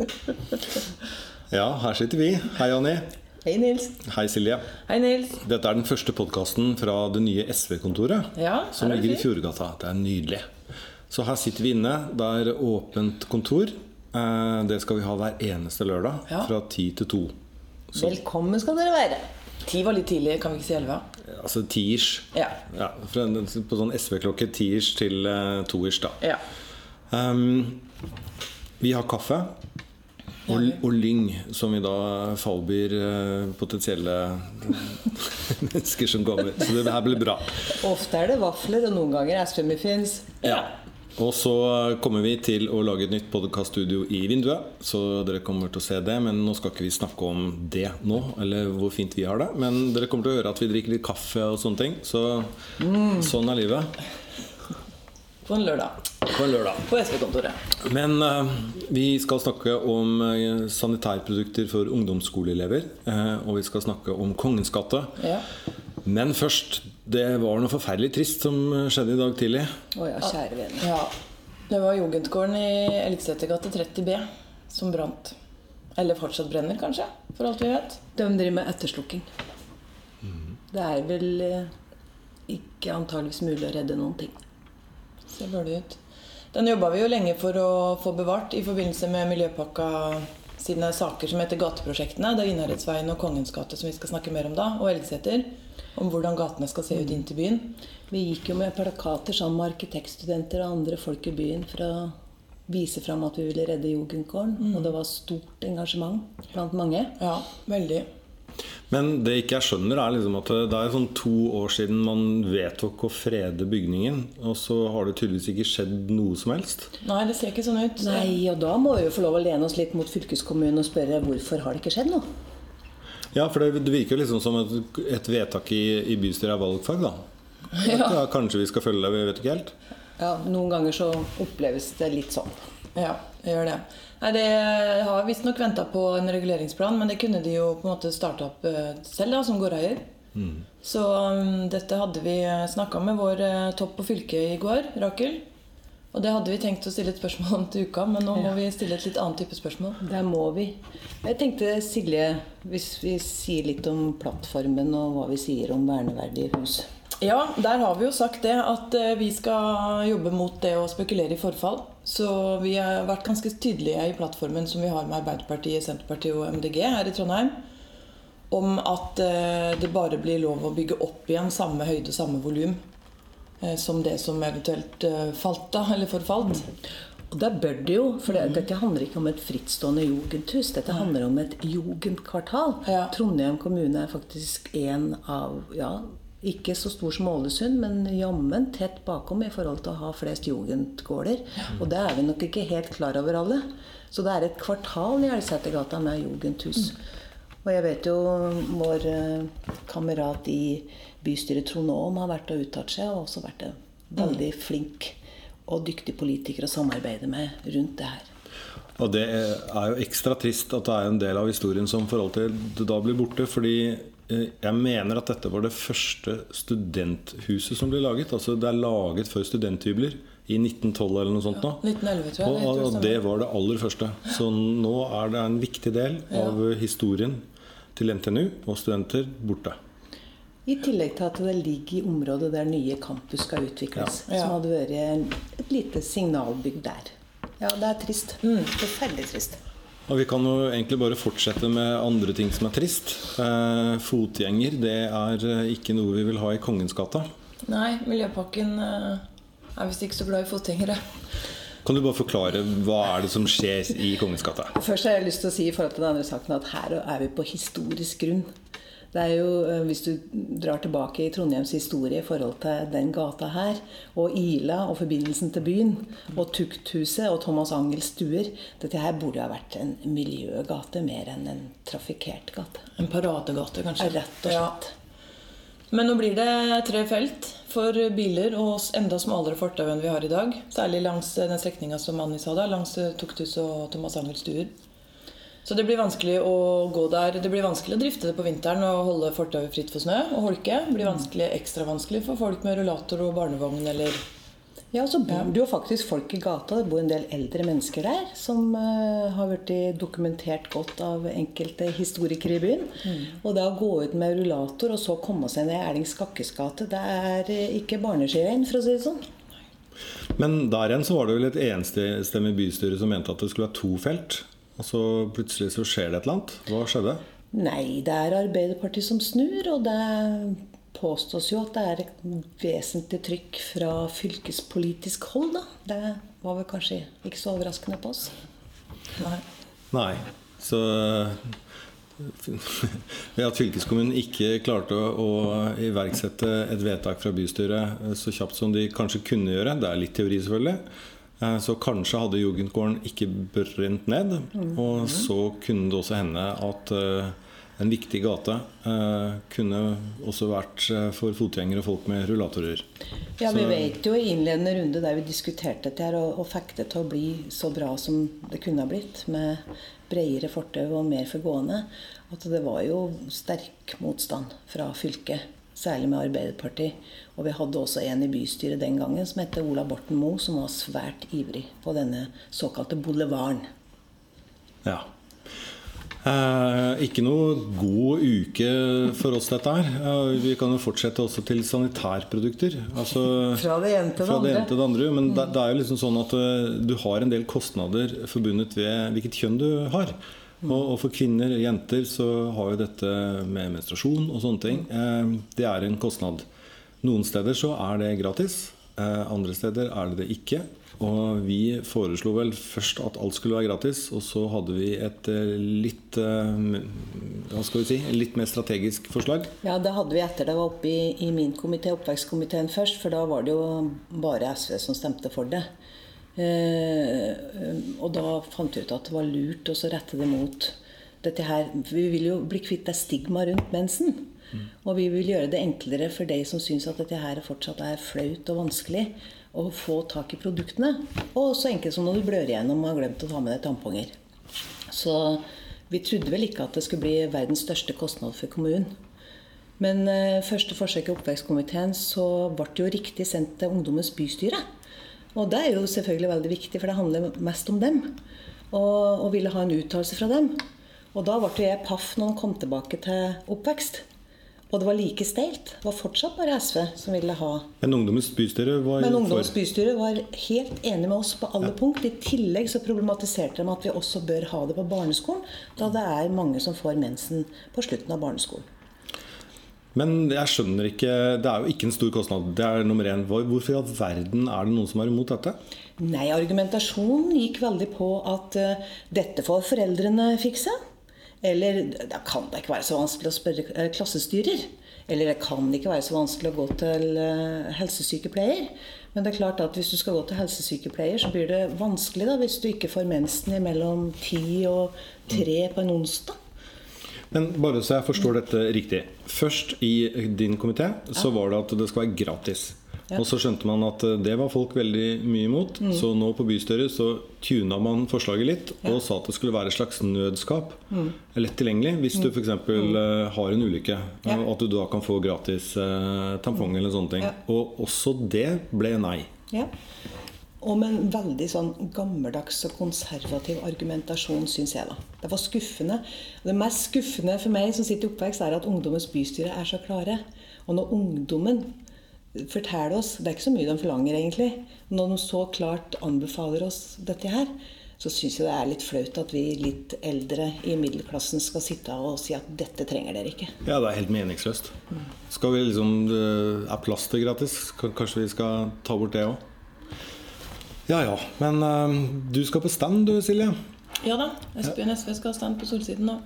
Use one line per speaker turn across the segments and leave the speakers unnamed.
Ja, her sitter vi. Hei, Anni.
Hei, Nils.
Hei, Silje.
Hei, Nils.
Dette er den første podkasten fra det nye SV-kontoret.
Ja,
som
er
ligger i. Fjordgata. Det er nydelig. Så her sitter vi inne. Det er åpent kontor. Eh, Det skal vi ha hver eneste lørdag
Ja.
fra ti til to. Så,
Velkommen skal dere være. Ti var litt tidlig, kan vi ikke si elleve?
altså tiers.
Ja.
Ja, på sånn SV-klokke tiers til uh, toers, da.
ja.
Um, vi har kaffe. Og, og lyng, som vi da fallbyr eh, potensielle mennesker som kommer. Så det her blir bra.
Ofte er det vafler, og noen ganger SV-muffins.
Ja. Og så kommer vi til å lage et nytt podkaststudio i vinduet. Så dere kommer til å se det. Men nå skal ikke vi snakke om det nå, eller hvor fint vi har det. Men dere kommer til å høre at vi drikker litt kaffe og sånne ting. Så sånn er livet.
På en lørdag.
På en lørdag.
På SV-kontoret.
Men uh, vi skal snakke om uh, sanitærprodukter for ungdomsskoleelever. Uh, og vi skal snakke om Kongens gate.
Ja.
Men først, det var noe forferdelig trist som skjedde i dag tidlig.
Å ja, kjære vene. Ja. Det var Jugendgården i Elgsetergate 30B som brant. Eller fortsatt brenner, kanskje. For alt vi vet.
De driver med etterslukking. Det er vel ikke antageligvis mulig å redde noen ting.
Ser dårlig ut. Den jobba vi jo lenge for å få bevart i forbindelse med Miljøpakka sine saker som heter Gateprosjektene. Det er Innherredsveien og Kongens gate som vi skal snakke mer om da, og Elgseter. Om hvordan gatene skal se ut inn til byen.
Vi gikk jo med plakater sammen med arkitektstudenter og andre folk i byen for å vise fram at vi ville redde Jugendgården. Og det var stort engasjement blant mange.
Ja, veldig.
Men det ikke jeg skjønner, er liksom at det er sånn to år siden man vedtok å frede bygningen, og så har det tydeligvis ikke skjedd noe som helst.
Nei, det ser ikke sånn ut.
Nei, og da må vi jo få lov å lene oss litt mot fylkeskommunen og spørre hvorfor har det ikke skjedd noe?
Ja, for det, det virker jo liksom som et, et vedtak i, i bystyret er valgfag, da. At, ja, kanskje vi skal følge det, vi vet ikke helt.
Ja, Noen ganger så oppleves det litt sånn.
Ja, det gjør det. Nei, Det har visstnok venta på en reguleringsplan, men det kunne de jo på en måte starte opp eh, selv, da, som gårdeier. Så um, dette hadde vi snakka med vår uh, topp på fylket i går, Rakel. Og det hadde vi tenkt å stille et spørsmål om til uka, men nå må vi stille et litt annet type spørsmål.
Der må vi. Jeg tenkte, Silje, hvis vi sier litt om plattformen og hva vi sier om verneverdige hus.
Ja, der har vi jo sagt det at eh, vi skal jobbe mot det å spekulere i forfall. Så vi har vært ganske tydelige i plattformen som vi har med Arbeiderpartiet, Senterpartiet og MDG her i Trondheim, om at eh, det bare blir lov å bygge opp igjen samme høyde, samme volum eh, som det som eventuelt falt da, eller forfalt.
Og da bør det jo, for det, dette handler ikke om et frittstående jugendhus. Dette handler om et jugendkvartal.
Ja.
Trondheim kommune er faktisk en av ja, ikke så stor som Ålesund, men jammen tett bakom i forhold til å ha flest jugendgårder. Og det er vi nok ikke helt klar over alle. Så det er et kvartal i Elsetergata med jugendhus. Og jeg vet jo vår eh, kamerat i bystyret Trond Aam har vært og uttalt seg, og også vært en veldig flink og dyktig politiker å samarbeide med rundt det her.
Og det er jo ekstra trist at det er en del av historien som forhold til det da blir borte. Fordi jeg mener at dette var det første studenthuset som ble laget. Altså det er laget for studenthybler i 1912 eller noe sånt nå.
1911, tror jeg.
Og, og
det
det var det aller første. Så nå er det en viktig del av historien til NTNU og studenter borte.
I tillegg til at det ligger i området der nye campus skal utvikles.
Ja.
Som hadde vært et lite signalbygg der. Ja, det er trist.
Mm.
Forferdelig trist.
Og Vi kan jo egentlig bare fortsette med andre ting som er trist. Eh, fotgjenger det er eh, ikke noe vi vil ha i Kongens gate.
Nei, Miljøpakken eh, er visst ikke så glad i fotgjengere.
Kan du bare forklare hva er det som skjer i Kongens gate?
Først har jeg lyst til å si i forhold til den andre saken at her er vi på historisk grunn. Det er jo, eh, Hvis du drar tilbake i Trondheims historie i forhold til den gata her, og Ila og forbindelsen til byen, og Tukthuset og Thomas Angels stuer Dette her burde ha vært en miljøgate mer enn en trafikkert gate.
En paradegate, kanskje.
Rett og slett.
Men nå blir det tre felt for biler og enda smalere fortau enn vi har i dag. Særlig langs eh, den strekninga som Anni sa, da, langs eh, Tukthus og Thomas Angels stuer. Så det blir vanskelig å gå der. Det blir vanskelig å drifte det på vinteren og holde fortauet fritt for snø og holke. Det blir vanskelig, ekstra vanskelig for folk med rullator og barnevogn eller
Ja, så bor det jo faktisk folk i gata. Det bor en del eldre mennesker der. Som uh, har blitt dokumentert godt av enkelte historikere i byen. Mm. Og det å gå ut med rullator og så komme seg ned Erling Skakkes gate, det er ikke barneskiveien, for å si det sånn.
Men der igjen så var det vel et enstemmig bystyre som mente at det skulle være to felt. Og så plutselig så skjer det et eller annet. Hva skjedde?
Nei, det er Arbeiderpartiet som snur, og det påstås jo at det er et vesentlig trykk fra fylkespolitisk hold, da. Det var vel kanskje ikke så overraskende på oss.
Nei. Nei. Så ved at fylkeskommunen ikke klarte å, iverksette et vedtak fra bystyret så kjapt som de kanskje kunne gjøre, det er litt teori selvfølgelig, så kanskje hadde Jugendgården ikke brent ned. Og så kunne det også hende at eh, en viktig gate eh, kunne også vært eh, for fotgjengere og folk med rullatorer.
Ja, Vi vet jo i innledende runde der vi diskuterte dette her, og, og fikk det til å bli så bra som det kunne ha blitt, med bredere fortau og mer for gående, at det var jo sterk motstand fra fylket. Særlig med Arbeiderpartiet. Og vi hadde også en i bystyret den gangen som het Ola Borten Moe, som var svært ivrig på denne såkalte boulevarden.
Ja. Eh, ikke noe god uke for oss, dette her. Eh, vi kan jo fortsette også til sanitærprodukter. Altså,
fra det ene til det andre.
Til det andre. Men det, det, er jo liksom sånn at uh, du har en del kostnader forbundet ved hvilket kjønn du har. Og, for kvinner og jenter så har jo dette med menstruasjon og sånne ting eh, Det er en kostnad. Noen steder så er det gratis. Eh, andre steder er det det ikke. Og vi foreslo vel først at alt skulle være gratis, og så hadde vi et eh, litt hva skal vi si, litt mer strategisk forslag.
Ja, det hadde vi etter det var oppe i, i min komité, oppvekstkomiteen først, for da var det jo bare SV som stemte for det. Eh, og da fant vi ut at det var lurt å rette det mot dette her. Vi vil jo bli kvitt det stigmaet rundt mensen. Mm. Og vi vil gjøre det enklere for de som syns at dette her fortsatt er flaut og vanskelig å få tak i produktene. Og så enkelt som når du blør igjennom og har glemt å ta med deg tamponger. Så vi trodde vel ikke at det skulle bli verdens største kostnad for kommunen. Men eh, første forsøk i oppvekstkomiteen så ble det jo riktig sendt til Ungdommens bystyre. Og det er jo selvfølgelig veldig viktig, for det handler mest om dem. Og, og ville ha en uttalelse fra dem. Og da ble jeg paff når han kom tilbake til oppvekst. Og det var like steilt. Det var fortsatt bare SV som ville ha
Men Ungdommens bystyre var
Men Ungdommens bystyre var helt enig med oss på alle ja. punkt. I tillegg så problematiserte de at vi også bør ha det på barneskolen, da det er mange som får mensen på slutten av barneskolen.
Men jeg skjønner ikke Det er jo ikke en stor kostnad. Det er nummer én. Hvorfor i all verden er det noen som er imot dette?
Nei, argumentasjonen gikk veldig på at uh, dette får foreldrene fikse. Eller da kan det ikke være så vanskelig å spørre eh, klassestyrer. Eller det kan ikke være så vanskelig å gå til eh, helsesykepleier. Men det er klart at hvis du skal gå til helsesykepleier, så blir det vanskelig da, hvis du ikke får mensen mellom ti og tre på en onsdag.
Men bare så jeg forstår dette riktig. Først i din komité så var det at det skal være gratis. Ja. Og så skjønte man at eh, det var folk veldig mye imot. Mm. Så nå på bystyret så tuna man forslaget litt ja. og sa at det skulle være et slags nødskap. Mm. Lett tilgjengelig hvis du f.eks. Mm. Uh, har en ulykke. Ja. Og at du da kan få gratis eh, tampong eller sånne ting. Og også det ble nei.
Og med en veldig sånn gammeldags og konservativ argumentasjon, syns jeg. da. Det var skuffende. Det mest skuffende for meg som sitter i oppvekst, er at ungdommens bystyre er så klare. Og når ungdommen forteller oss Det er ikke så mye de forlanger, egentlig. Når de så klart anbefaler oss dette her, så syns jeg det er litt flaut at vi litt eldre i middelklassen skal sitte og si at dette trenger dere ikke.
Ja, det er helt meningsløst. Skal vi liksom Er plaster gratis? Kanskje vi skal ta bort det òg? Ja ja. Men uh, du skal på stand du, Silje?
Ja da. Østbyen SV skal ha stand på Solsiden nå.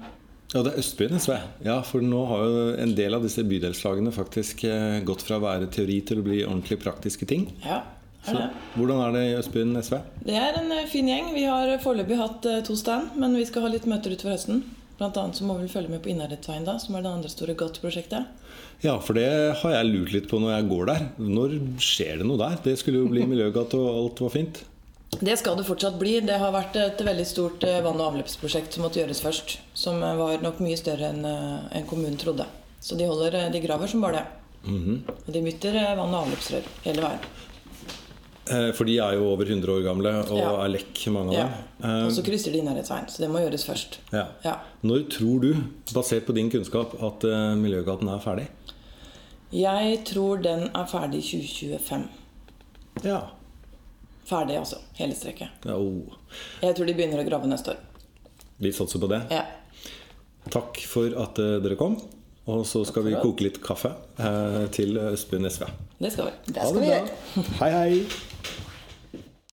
Ja, det er Østbyen SV. Ja, for nå har jo en del av disse bydelslagene faktisk eh, gått fra å være teori til å bli ordentlig praktiske ting.
Ja, er det.
Så, hvordan er det i Østbyen SV?
Det er en eh, fin gjeng. Vi har foreløpig hatt to stand, men vi skal ha litt møter utover høsten. Blant annet så må vi følge med på Innherredsveien, da, som er det andre store GOT-prosjektet.
Ja, for det har jeg lurt litt på når jeg går der. Når skjer det noe der? Det skulle jo bli miljøgate, og alt var fint.
Det skal det fortsatt bli. Det har vært et veldig stort eh, vann- og avløpsprosjekt som måtte gjøres først. Som eh, var nok mye større enn en kommunen trodde. Så de, holder, eh, de graver som bare det. Mm -hmm. Og de bytter vann- og avløpsrør hele veien.
Eh, For de er jo over 100 år gamle og
Ja.
er lekk, mange av
Ja.
dem.
Og så krysser de nærhetsveien, så det må gjøres først.
Eh, Ja.
Ja.
Når tror du, basert på din kunnskap, at eh, Miljøgaten er ferdig?
Jeg tror den er ferdig i 2025.
Ja.
Ferdig, altså. Hele strekket.
ja oh.
Jeg tror de begynner å grave neste år.
Vi satser på det.
Ja.
Takk for at eh, dere kom. Og så skal vi koke litt kaffe eh, til Østbyen SV.
Det skal vi.
Det skal vi gjøre.
Hei, hei.